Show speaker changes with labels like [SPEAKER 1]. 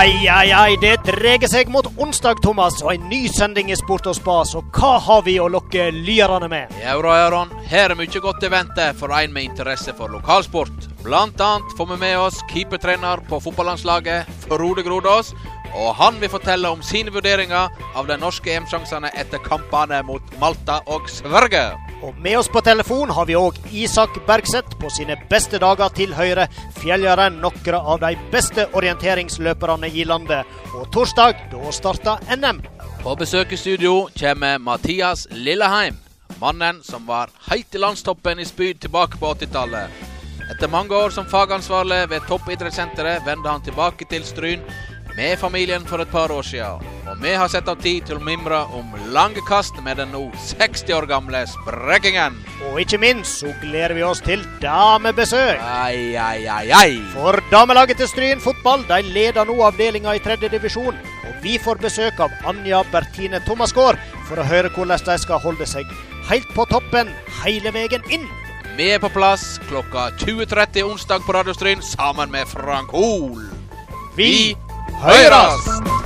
[SPEAKER 1] Ai, ai, ai, det dreier seg mot onsdag, Thomas, og en ny sending i Sport og Spas. Og hva har vi å lokke lyerne med?
[SPEAKER 2] Ja da, Aron. Her er mye godt i vente for en med interesse for lokalsport. Blant annet får vi med oss keepertrener på fotballandslaget, Frode Grodås. Og han vil fortelle om sine vurderinger av de norske EM-sjansene etter kampene mot Malta og Sverige.
[SPEAKER 1] Og med oss på telefon har vi òg Isak Bergseth. På sine beste dager til Høyre. fjellgjeren noen av de beste orienteringsløperne i landet. Og torsdag, da starter NM.
[SPEAKER 2] På besøk i studio kommer Mathias Lilleheim. Mannen som var helt i landstoppen i spyd tilbake på 80-tallet. Etter mange år som fagansvarlig ved Toppidrettssenteret vendte han tilbake til Stryn med familien for et par år siden. Og vi har sett av tid til å mimre om lange kast med den nå 60 år gamle sprekkingen.
[SPEAKER 1] Og ikke minst så gleder vi oss til damebesøk.
[SPEAKER 2] Ai, ai, ai, ai.
[SPEAKER 1] For damelaget til Stryn fotball de leder nå avdelinga i tredje divisjon. Og vi får besøk av Anja Bertine Thomasgaard for å høre hvordan de skal holde seg helt på toppen hele veien inn.
[SPEAKER 2] Vi er på plass klokka 20.30 onsdag på Radio Stryn sammen med Frank Hol.
[SPEAKER 1] Vi høres!